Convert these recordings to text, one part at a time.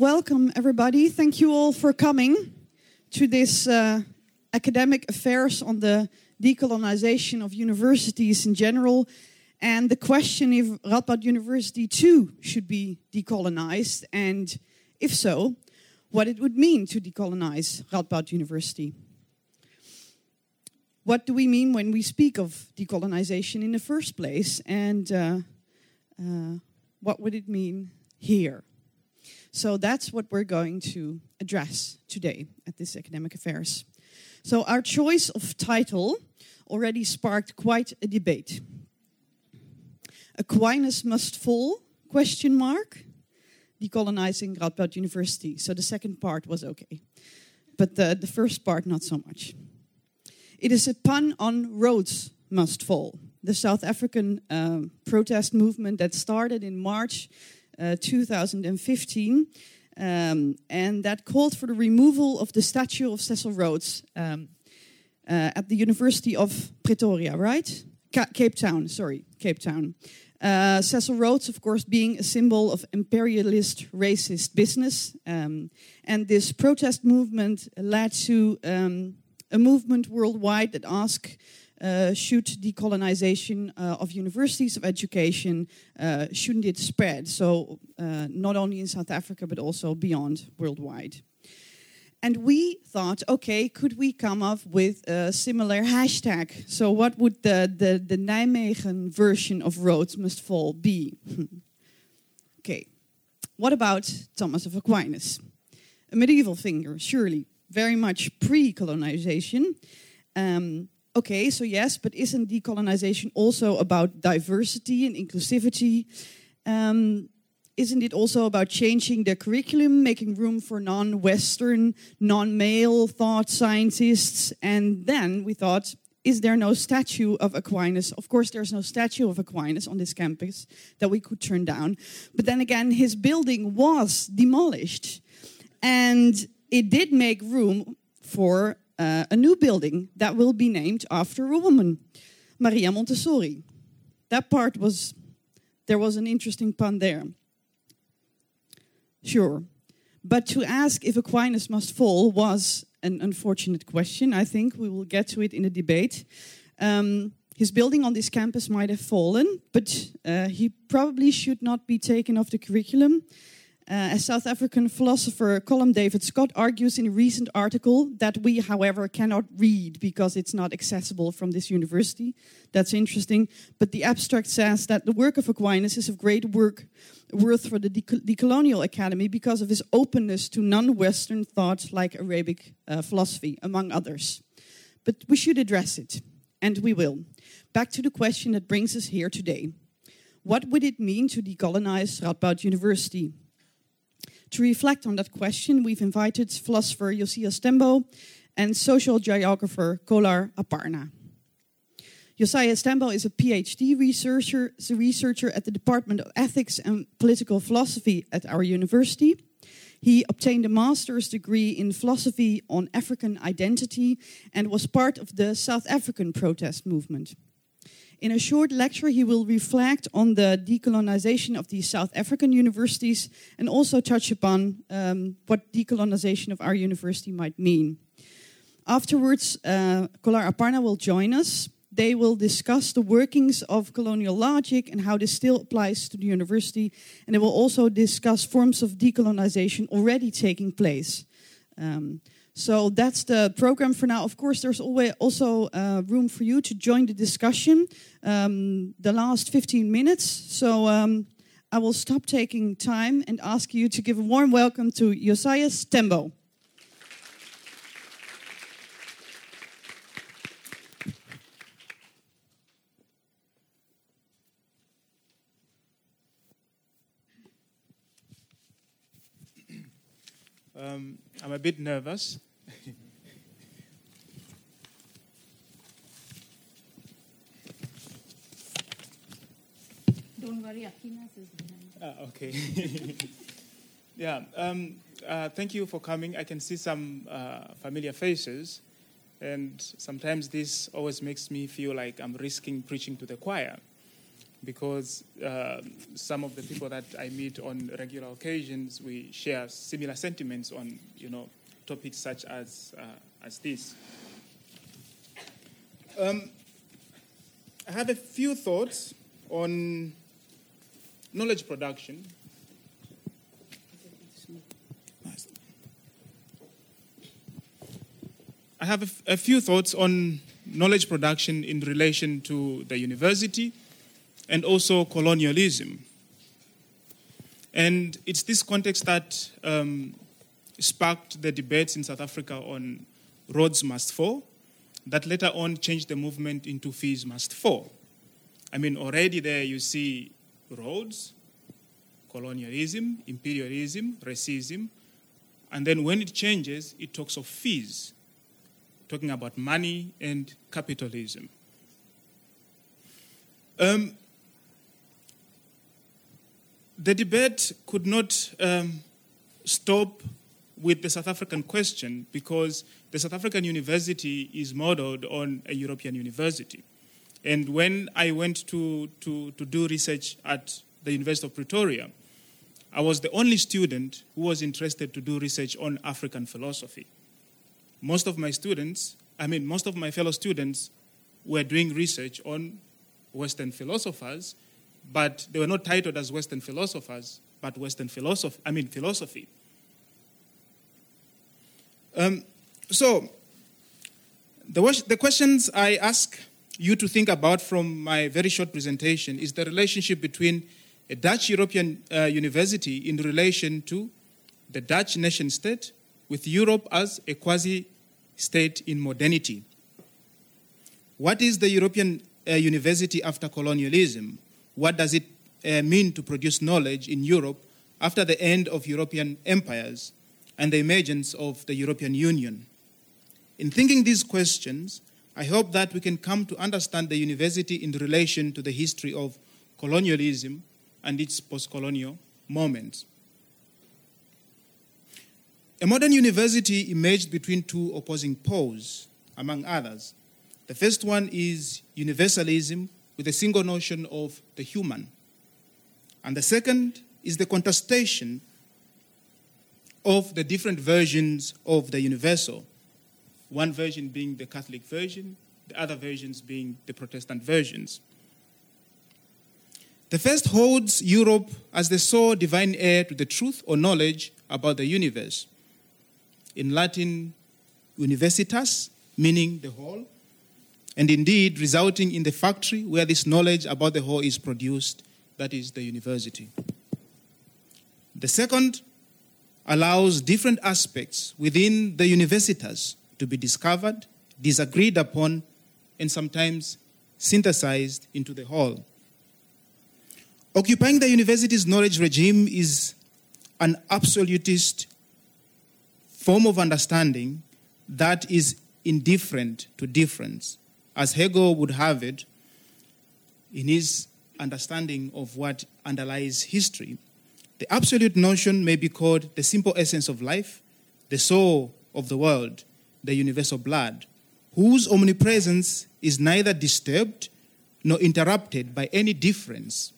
Welcome, everybody. Thank you all for coming to this uh, academic affairs on the decolonization of universities in general and the question if Radboud University too should be decolonized, and if so, what it would mean to decolonize Radboud University. What do we mean when we speak of decolonization in the first place, and uh, uh, what would it mean here? So that's what we're going to address today at this academic affairs. So our choice of title already sparked quite a debate. Aquinas must fall? Question mark. Decolonizing Radboud University. So the second part was okay, but the, the first part not so much. It is a pun on Rhodes must fall, the South African um, protest movement that started in March uh, 2015. Um, and that called for the removal of the statue of Cecil Rhodes um, uh, at the University of Pretoria, right? Ca Cape Town, sorry, Cape Town. Uh, Cecil Rhodes, of course, being a symbol of imperialist, racist business. Um, and this protest movement led to um, a movement worldwide that asked should decolonization uh, of universities of education uh, shouldn't it spread? So uh, not only in south africa but also beyond worldwide. And we thought okay could we come up with a similar hashtag? So what would the the, the nijmegen version of Rhodes must fall be? Okay. What about thomas of aquinas? A medieval figure surely. Very much pre-colonization. Um, okay, so yes, but isn't decolonization also about diversity and inclusivity? Um, isn't it also about changing the curriculum, making room for non Western, non male thought scientists? And then we thought, is there no statue of Aquinas? Of course, there's no statue of Aquinas on this campus that we could turn down. But then again, his building was demolished. And it did make room for uh, a new building that will be named after a woman, Maria Montessori. That part was, there was an interesting pun there. Sure. But to ask if Aquinas must fall was an unfortunate question. I think we will get to it in a debate. Um, his building on this campus might have fallen, but uh, he probably should not be taken off the curriculum. Uh, a South African philosopher, Colum David Scott, argues in a recent article that we, however, cannot read because it's not accessible from this university. That's interesting. But the abstract says that the work of Aquinas is of great work worth for the Decolonial Academy because of his openness to non-Western thoughts like Arabic uh, philosophy, among others. But we should address it, and we will. Back to the question that brings us here today. What would it mean to decolonize Radboud University? To reflect on that question, we've invited philosopher Josias Tembo and social geographer Kolar Aparna. Josias Tembo is a PhD researcher, a researcher at the Department of Ethics and Political Philosophy at our university. He obtained a master's degree in philosophy on African identity and was part of the South African protest movement. In a short lecture, he will reflect on the decolonization of the South African universities and also touch upon um, what decolonization of our university might mean. Afterwards, uh, Kolar Aparna will join us. They will discuss the workings of colonial logic and how this still applies to the university. And they will also discuss forms of decolonization already taking place. Um, so that's the program for now. Of course, there's always also uh, room for you to join the discussion. Um, the last 15 minutes. So um, I will stop taking time and ask you to give a warm welcome to Josiah Tembo. Um, I'm a bit nervous Don't worry, Aquinas is behind. Ah, okay. yeah, um, uh, thank you for coming. I can see some uh, familiar faces, and sometimes this always makes me feel like I'm risking preaching to the choir. because uh, some of the people that I meet on regular occasions, we share similar sentiments on, you know, topics such as, uh, as this. Um, I have a few thoughts on knowledge production. I have a, f- a few thoughts on knowledge production in relation to the university and also colonialism. And it's this context that um, sparked the debates in South Africa on Rhodes must fall, that later on changed the movement into fees must fall. I mean, already there you see Rhodes, colonialism, imperialism, racism, and then when it changes, it talks of fees, talking about money and capitalism. Um, the debate could not um, stop with the South African question because the South African university is modeled on a European university. And when I went to, to, to do research at the University of Pretoria, I was the only student who was interested to do research on African philosophy. Most of my students, I mean, most of my fellow students were doing research on Western philosophers, but they were not titled as Western philosophers, but Western philosophy, I mean, philosophy. Um, so, the, the questions I ask you to think about from my very short presentation is the relationship between a Dutch European uh, university in relation to the Dutch nation state with Europe as a quasi state in modernity. What is the European uh, university after colonialism? What does it uh, mean to produce knowledge in Europe after the end of European empires and the emergence of the European Union? In thinking these questions, I hope that we can come to understand the university in relation to the history of colonialism and its post colonial moments. A modern university emerged between two opposing poles, among others. The first one is universalism with a single notion of the human. And the second is the contestation of the different versions of the universal. One version being the Catholic version, the other versions being the Protestant versions. The first holds Europe as the sole divine heir to the truth or knowledge about the universe. In Latin, universitas, meaning the whole, and indeed resulting in the factory where this knowledge about the whole is produced, that is the university. The second allows different aspects within the universitas to be discovered, disagreed upon, and sometimes synthesized into the whole. Occupying the university's knowledge regime is an absolutist form of understanding that is indifferent to difference, as Hegel would have it in his understanding of what underlies history. The absolute notion may be called the simple essence of life, the soul of the world, the universal blood, whose omnipresence is neither disturbed nor interrupted by any difference,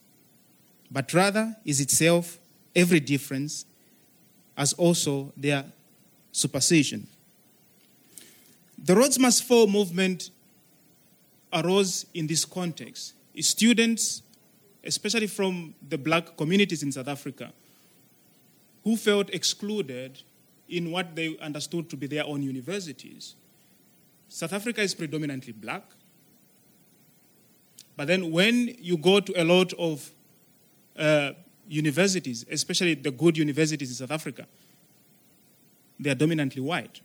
but rather is itself every difference, as also their supersession. The Rhodes Must Fall movement arose in this context. Students, especially from the black communities in South Africa, who felt excluded in what they understood to be their own universities. South Africa is predominantly black. But then when you go to a lot of uh, universities, especially the good universities in South Africa, they are dominantly white.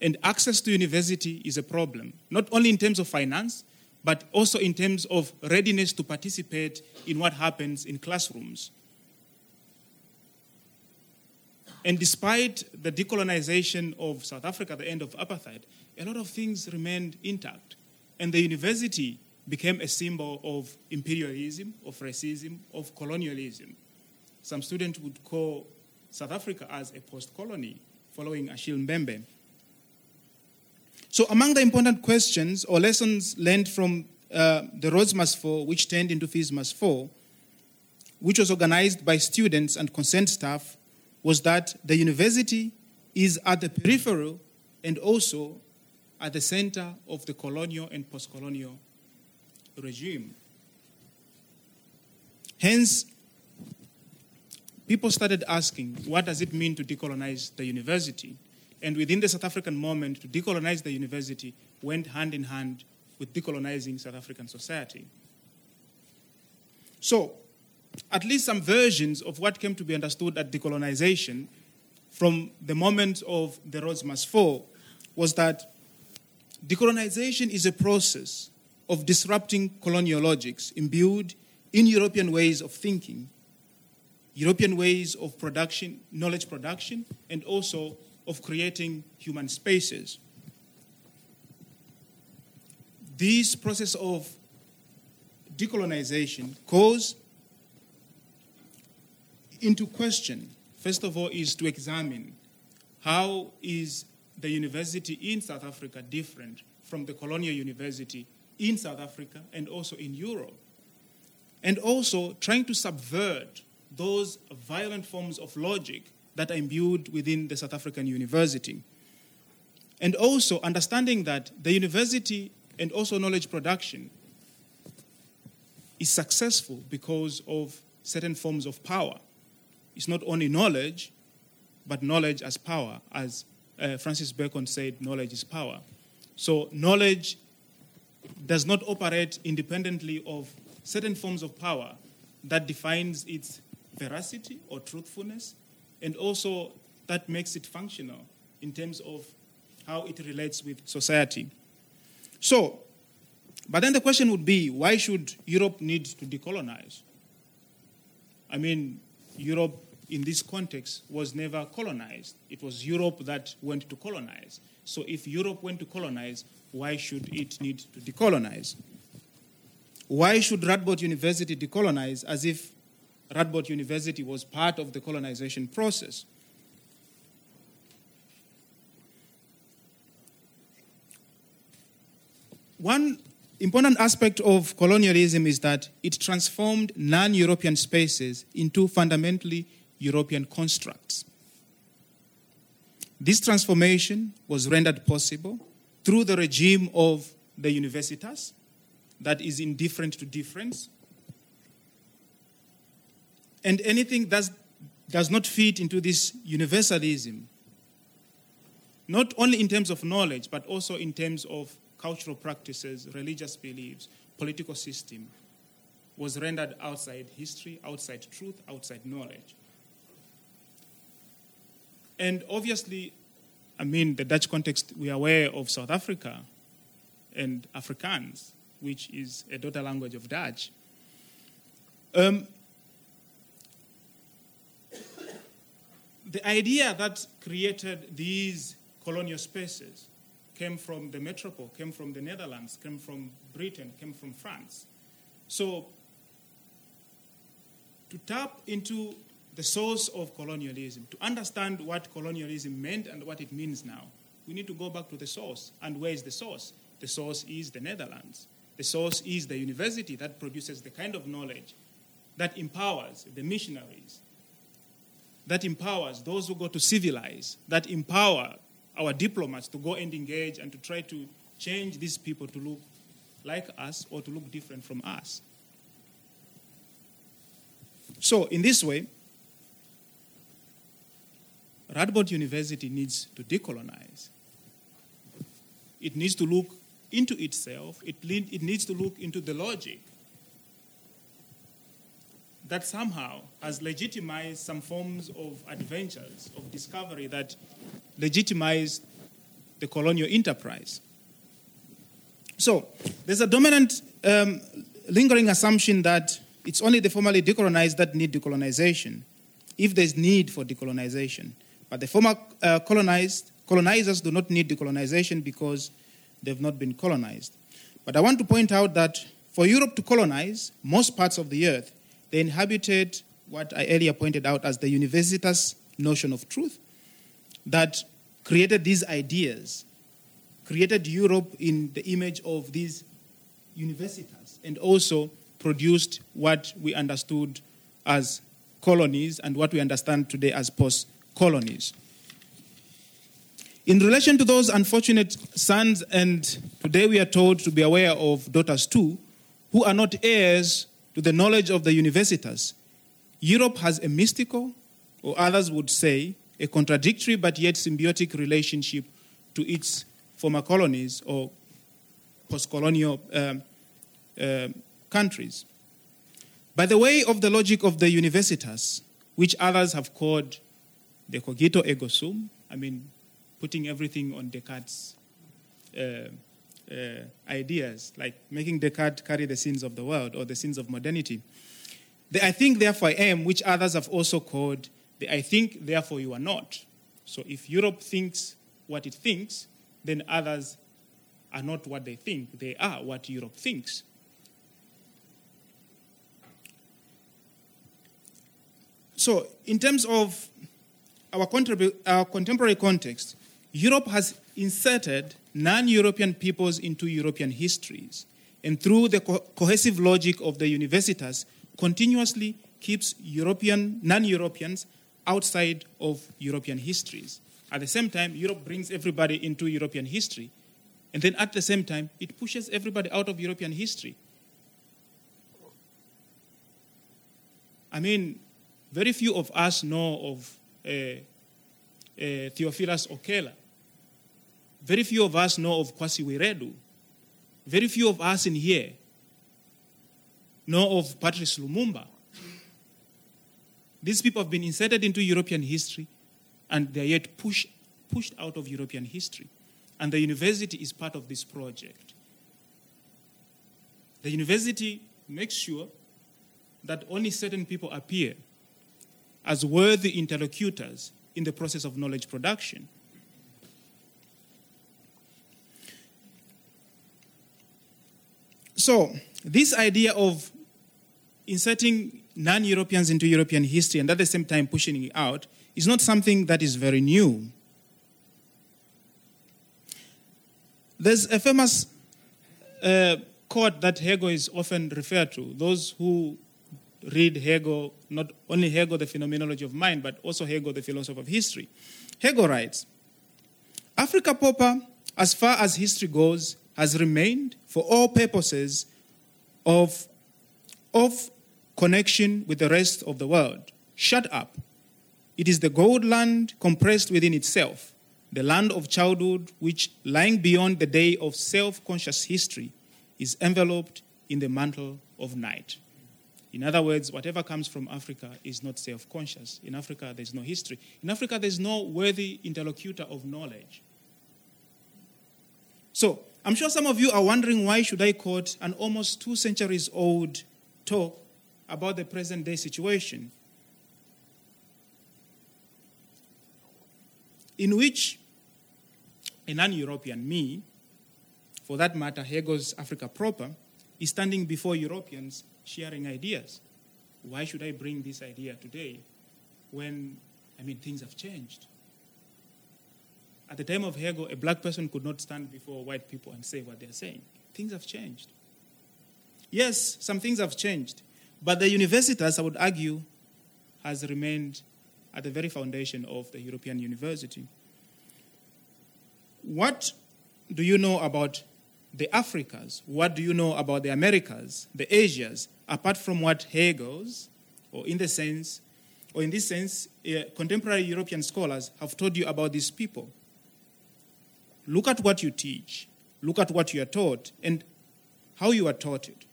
And access to university is a problem, not only in terms of finance, but also in terms of readiness to participate in what happens in classrooms. And despite the decolonization of South Africa, the end of apartheid, a lot of things remained intact. And the university became a symbol of imperialism, of racism, of colonialism. Some students would call South Africa as a post colony, following Achille Mbembe. So, among the important questions or lessons learned from uh, the Must Fall, which turned into Fees Fall, which was organized by students and consent staff, was that the university is at the peripheral and also at the center of the colonial and post colonial regime. Hence, people started asking, what does it mean to decolonize the university? And within the South African moment, to decolonize the university went hand in hand with decolonizing South African society. So, at least some versions of what came to be understood at decolonization from the moment of the Rhodes Must Fall was that decolonization is a process of disrupting colonial logics imbued in European ways of thinking, European ways of production, knowledge production, and also of creating human spaces. This process of decolonization calls into question, first of all, is to examine how is the university in South Africa different from the colonial university in South Africa and also in Europe. And also trying to subvert those violent forms of logic that are imbued within the South African university. And also understanding that the university and also knowledge production is successful because of certain forms of power. It's not only knowledge, but knowledge as power. As uh, Francis Bacon said, knowledge is power. So, knowledge does not operate independently of certain forms of power that defines its veracity or truthfulness, and also that makes it functional in terms of how it relates with society. So, but then the question would be why should Europe need to decolonize? I mean, Europe in this context was never colonized. It was Europe that went to colonize. So if Europe went to colonize, why should it need to decolonize? Why should Radboud University decolonize as if Radboud University was part of the colonization process? One important aspect of colonialism is that it transformed non European spaces into fundamentally European constructs. This transformation was rendered possible through the regime of the universitas, that is indifferent to difference. And anything that does not fit into this universalism, not only in terms of knowledge, but also in terms of cultural practices, religious beliefs, political system, was rendered outside history, outside truth, outside knowledge. And obviously, I mean, the Dutch context, we are aware of South Africa and Afrikaans, which is a daughter language of Dutch. Um, the idea that created these colonial spaces came from the metropole, came from the Netherlands, came from Britain, came from France. So, to tap into the source of colonialism. To understand what colonialism meant and what it means now, we need to go back to the source. And where is the source? The source is the Netherlands. The source is the university that produces the kind of knowledge that empowers the missionaries, that empowers those who go to civilize, that empower our diplomats to go and engage and to try to change these people to look like us or to look different from us. So, in this way, Radboud University needs to decolonize. It needs to look into itself, it, it needs to look into the logic that somehow has legitimized some forms of adventures, of discovery that legitimized the colonial enterprise. So, there's a dominant um, lingering assumption that it's only the formerly decolonized that need decolonization, if there's need for decolonization. But the former uh, colonized, colonizers do not need decolonization because they've not been colonized. But I want to point out that for Europe to colonize most parts of the earth, they inhabited what I earlier pointed out as the universitas notion of truth that created these ideas, created Europe in the image of these universitas and also produced what we understood as colonies and what we understand today as post colonies. In relation to those unfortunate sons, and today we are told to be aware of daughters too, who are not heirs to the knowledge of the universitas, Europe has a mystical, or others would say, a contradictory but yet symbiotic relationship to its former colonies or post colonial um, uh, countries. By the way of the logic of the universitas, which others have called the cogito ergo sum, I mean, putting everything on Descartes' uh, uh, ideas, like making Descartes carry the sins of the world or the sins of modernity. The I think, therefore I am, which others have also called the I think, therefore you are not. So if Europe thinks what it thinks, then others are not what they think, they are what Europe thinks. So, in terms of our, our contemporary context, Europe has inserted non European peoples into European histories, and through the co- cohesive logic of the universitas, continuously keeps European, non Europeans outside of European histories. At the same time, Europe brings everybody into European history, and then at the same time, it pushes everybody out of European history. I mean, very few of us know of uh, uh, Theophilus Okere. Very few of us know of Kwasi Wiredu. Very few of us in here know of Patrice Lumumba. These people have been inserted into European history and they're yet push, pushed out of European history. And the university is part of this project. The university makes sure that only certain people appear as worthy interlocutors in the process of knowledge production. So, this idea of inserting non Europeans into European history and at the same time pushing it out is not something that is very new. There's a famous uh, quote that Hegel is often referred to. Those who read Hegel, not only Hegel, the phenomenology of mind, but also Hegel, the philosopher of history. Hegel writes Africa proper, as far as history goes, has remained for all purposes of, of connection with the rest of the world. Shut up. It is the gold land compressed within itself, the land of childhood, which, lying beyond the day of self conscious history, is enveloped in the mantle of night. In other words, whatever comes from Africa is not self conscious. In Africa, there's no history. In Africa, there's no worthy interlocutor of knowledge. So, I'm sure some of you are wondering why should I quote an almost two centuries old talk about the present day situation, in which a non European, me, for that matter, Hegel's Africa proper, is standing before Europeans sharing ideas. Why should I bring this idea today when, I mean, things have changed? At the time of Hegel, a black person could not stand before white people and say what they're saying. Things have changed. Yes, some things have changed, but the universitas, I would argue, has remained at the very foundation of the European university. What do you know about the Africas? What do you know about the Americas, the Asias, apart from what Hegel's, or in the sense, or in this sense, uh, contemporary European scholars have told you about these people? Look at what you teach, look at what you are taught, and how you are taught it.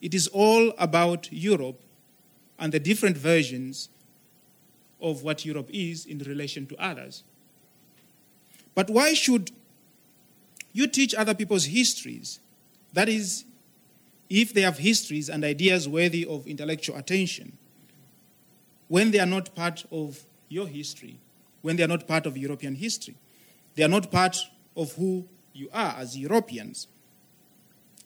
It is all about Europe and the different versions of what Europe is in relation to others. But why should you teach other people's histories? That is, if they have histories and ideas worthy of intellectual attention, when they are not part of your history, when they are not part of European history, they are not part of who you are as Europeans.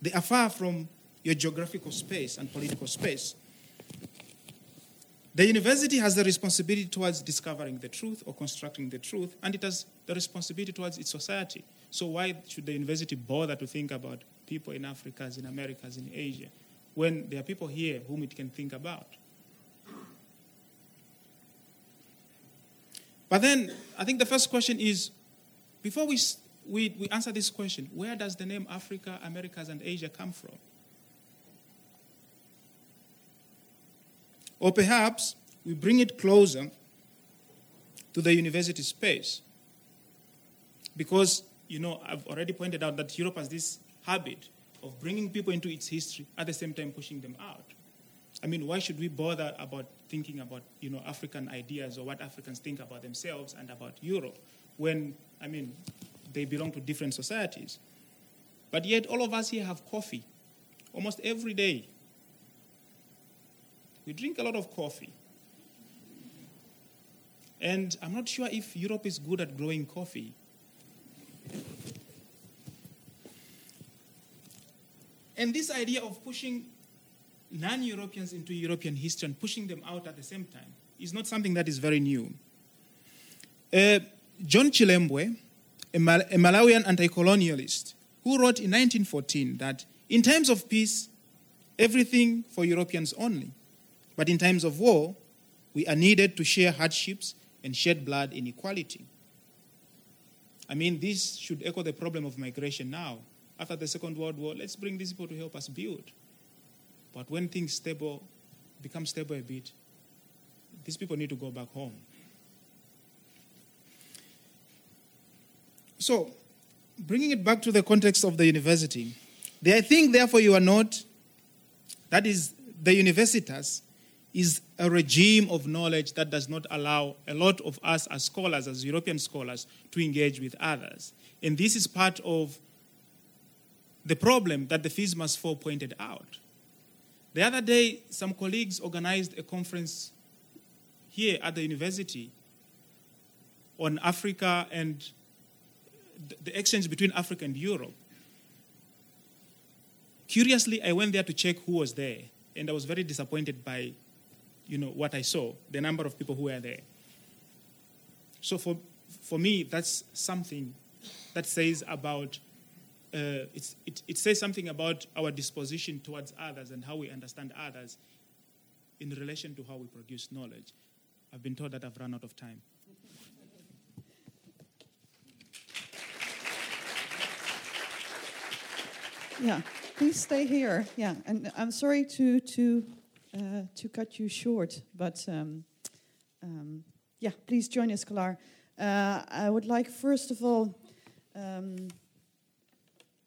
They are far from your geographical space and political space. The university has the responsibility towards discovering the truth or constructing the truth, and it has the responsibility towards its society. So, why should the university bother to think about people in Africa, in Americas, in Asia, when there are people here whom it can think about. But then I think the first question is before we, we, we answer this question, where does the name Africa, Americas, and Asia come from? Or perhaps we bring it closer to the university space. Because, you know, I've already pointed out that Europe has this habit of bringing people into its history at the same time pushing them out. I mean, why should we bother about thinking about, you know, African ideas or what Africans think about themselves and about Europe when, I mean, they belong to different societies? But yet, all of us here have coffee almost every day. We drink a lot of coffee. And I'm not sure if Europe is good at growing coffee. And this idea of pushing non Europeans into European history and pushing them out at the same time is not something that is very new. Uh, John Chilembwe, a, Mal- a Malawian anti colonialist, who wrote in 1914 that in times of peace, everything for Europeans only. But in times of war, we are needed to share hardships and shed blood in equality. I mean, this should echo the problem of migration now. After the Second World War, let's bring these people to help us build. But when things stable, become stable a bit, these people need to go back home. So, bringing it back to the context of the university, I think, therefore, you are not, that is, the universitas is a regime of knowledge that does not allow a lot of us as scholars, as European scholars, to engage with others. And this is part of the problem that the Fees Must Fall pointed out. The other day, some colleagues organized a conference here at the university on Africa and the exchange between Africa and Europe. Curiously, I went there to check who was there, and I was very disappointed by you know, what I saw, the number of people who were there. So for, for me, that's something that says about, uh, it, it says something about our disposition towards others and how we understand others in relation to how we produce knowledge. I've been told that I've run out of time. Yeah, please stay here. Yeah, and I'm sorry to to uh, to cut you short, but um, um, yeah, please join us, Kolar. Uh, I would like first of all, um,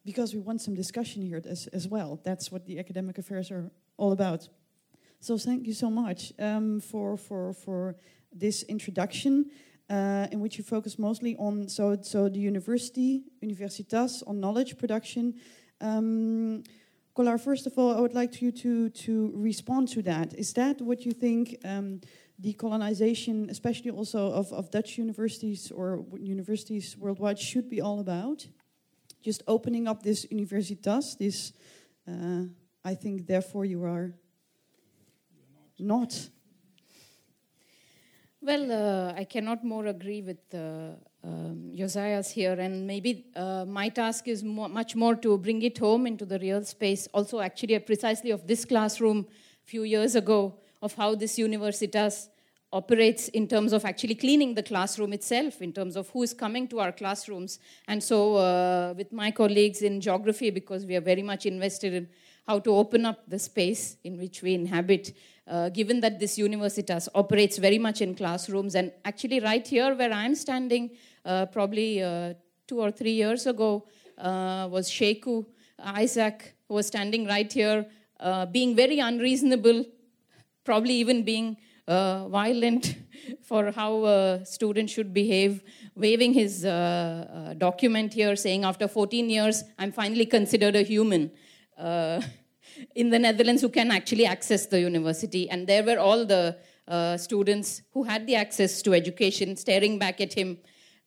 because we want some discussion here as as well. That's what the academic affairs are all about. So thank you so much um, for for for this introduction. Uh, in which you focus mostly on so so the university universitas on knowledge production um, Kolar, first of all, I would like you to, to respond to that. Is that what you think um, decolonization, especially also of, of Dutch universities or universities worldwide, should be all about? Just opening up this universitas, this, uh, I think, therefore you are not. Well, uh, I cannot more agree with uh, um, Josiah's here, and maybe uh, my task is much more to bring it home into the real space. Also, actually, uh, precisely of this classroom a few years ago, of how this universitas operates in terms of actually cleaning the classroom itself, in terms of who is coming to our classrooms. And so, uh, with my colleagues in geography, because we are very much invested in how to open up the space in which we inhabit, uh, given that this universitas operates very much in classrooms. And actually, right here where I'm standing, uh, probably uh, two or three years ago, uh, was Sheku Isaac, who was standing right here, uh, being very unreasonable, probably even being uh, violent for how a student should behave, waving his document here saying, after 14 years, I'm finally considered a human. In the Netherlands, who can actually access the university. And there were all the uh, students who had the access to education staring back at him.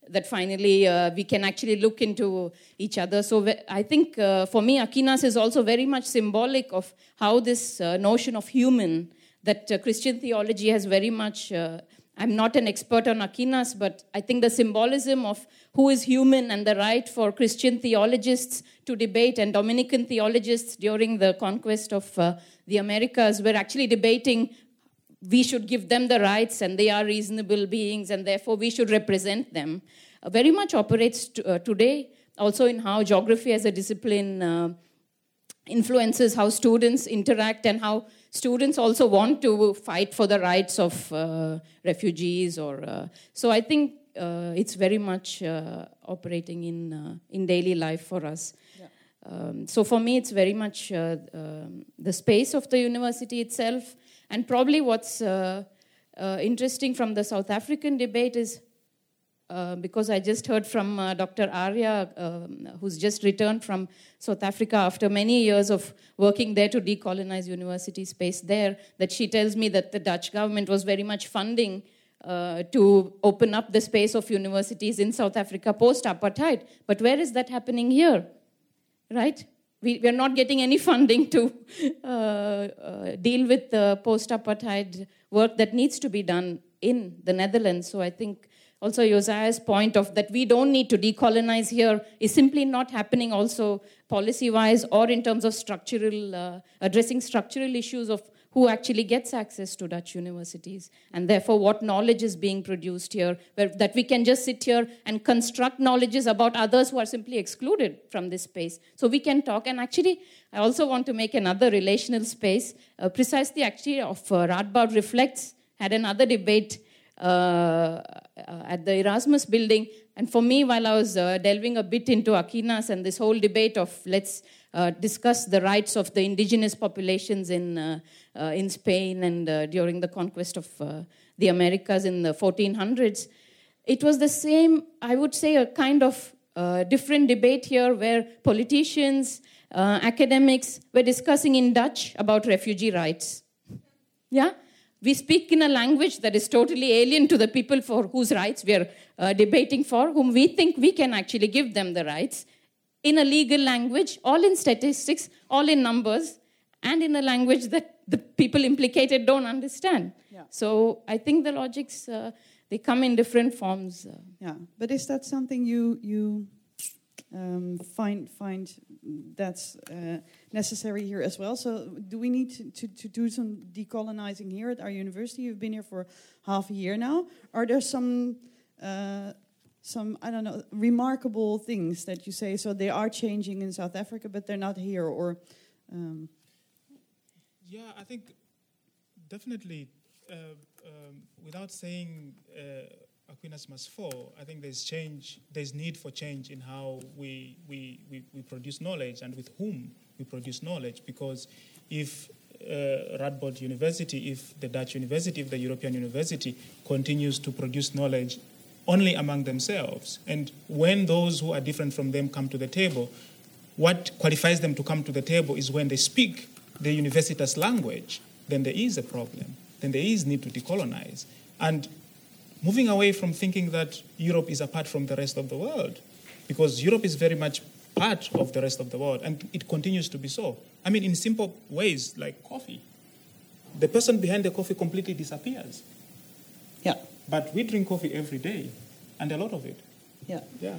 That finally uh, we can actually look into each other. So I think uh, for me, Aquinas is also very much symbolic of how this uh, notion of human that uh, Christian theology has very much uh, I'm not an expert on Aquinas, but I think the symbolism of who is human and the right for Christian theologists to debate and Dominican theologists during the conquest of uh, the Americas were actually debating we should give them the rights and they are reasonable beings and therefore we should represent them. Uh, very much operates uh, today also in how geography as a discipline uh, influences how students interact and how students also want to fight for the rights of uh, refugees or uh, so i think uh, it's very much uh, operating in uh, in daily life for us yeah. um, so for me it's very much uh, um, the space of the university itself and probably what's interesting from the south african debate is uh, because I just heard from uh, Dr. Arya, um, who's just returned from South Africa after many years of working there to decolonize university space there, that she tells me that the Dutch government was very much funding uh, to open up the space of universities in South Africa post apartheid. But where is that happening here? Right? We, we are not getting any funding to uh, uh, deal with the post apartheid work that needs to be done in the Netherlands. So I think also Josiah's point of that we don't need to decolonize here is simply not happening also policy wise or in terms of structural uh, addressing structural issues of who actually gets access to Dutch universities and therefore what knowledge is being produced here where that we can just sit here and construct knowledges about others who are simply excluded from this space. So we can talk and actually I also want to make another relational space. Uh, precisely actually of uh, Radboud reflects had another debate uh, at the Erasmus building. And for me, while I was uh, delving a bit into Aquinas and this whole debate of let's uh, discuss the rights of the indigenous populations in, in Spain and during the conquest of the Americas in the 1400s, it was the same, I would say, a kind of uh, different debate here where politicians, uh, academics were discussing in Dutch about refugee rights. Yeah? We speak in a language that is totally alien to the people for whose rights we are uh, debating for, whom we think we can actually give them the rights, in a legal language, all in statistics, all in numbers, and in a language that the people implicated don't understand. Yeah. So I think the logics uh, they come in different forms. Uh. Yeah, but is that something you you um, find find that's uh, necessary here as well. So, do we need to, to, to, do some decolonizing here at our university? You've been here for half a year now. Are there some uh, some I don't know remarkable things that you say? So they are changing in South Africa, but they're not here, or um yeah, I think definitely. Uh, um, without saying uh, Aquinas must fall, I think there's change, there's need for change in how we, we, we, we produce knowledge and with whom we produce knowledge. Because if uh, Radboud University, if the Dutch university, if the European university continues to produce knowledge only among themselves, and when those who are different from them come to the table, what qualifies them to come to the table is when they speak the universitas language, then there is a problem. Then there is need to decolonize. And moving away from thinking that Europe is apart from the rest of the world, because Europe is very much part of the rest of the world, and it continues to be so. I mean, in simple ways like coffee, the person behind the coffee completely disappears. Yeah. But we drink coffee every day, and a lot of it. Yeah. Yeah.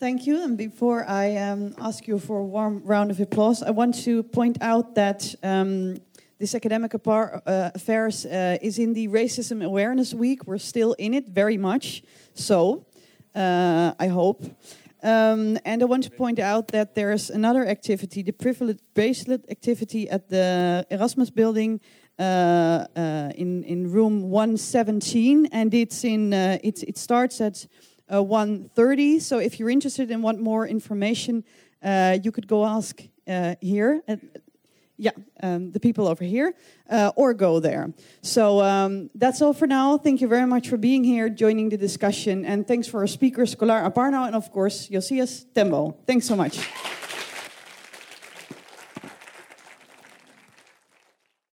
Thank you. And before I um, ask you for a warm round of applause, I want to point out that um, this academic uh, affairs uh, is in the Racism Awareness Week. We're still in it very much. So, uh, I hope. Um, and I want to point out that there's another activity, the privilege bracelet activity at the Erasmus building uh, uh, in in room 117, and it's in uh, it it starts at 1:30. So if you're interested and want more information, you could go ask here. At, yeah, um, the people over here, uh, or go there. So um, that's all for now. Thank you very much for being here, joining the discussion, and thanks for our speakers, Kolar Aparna, and of course, Josias Tembo. Thanks so much.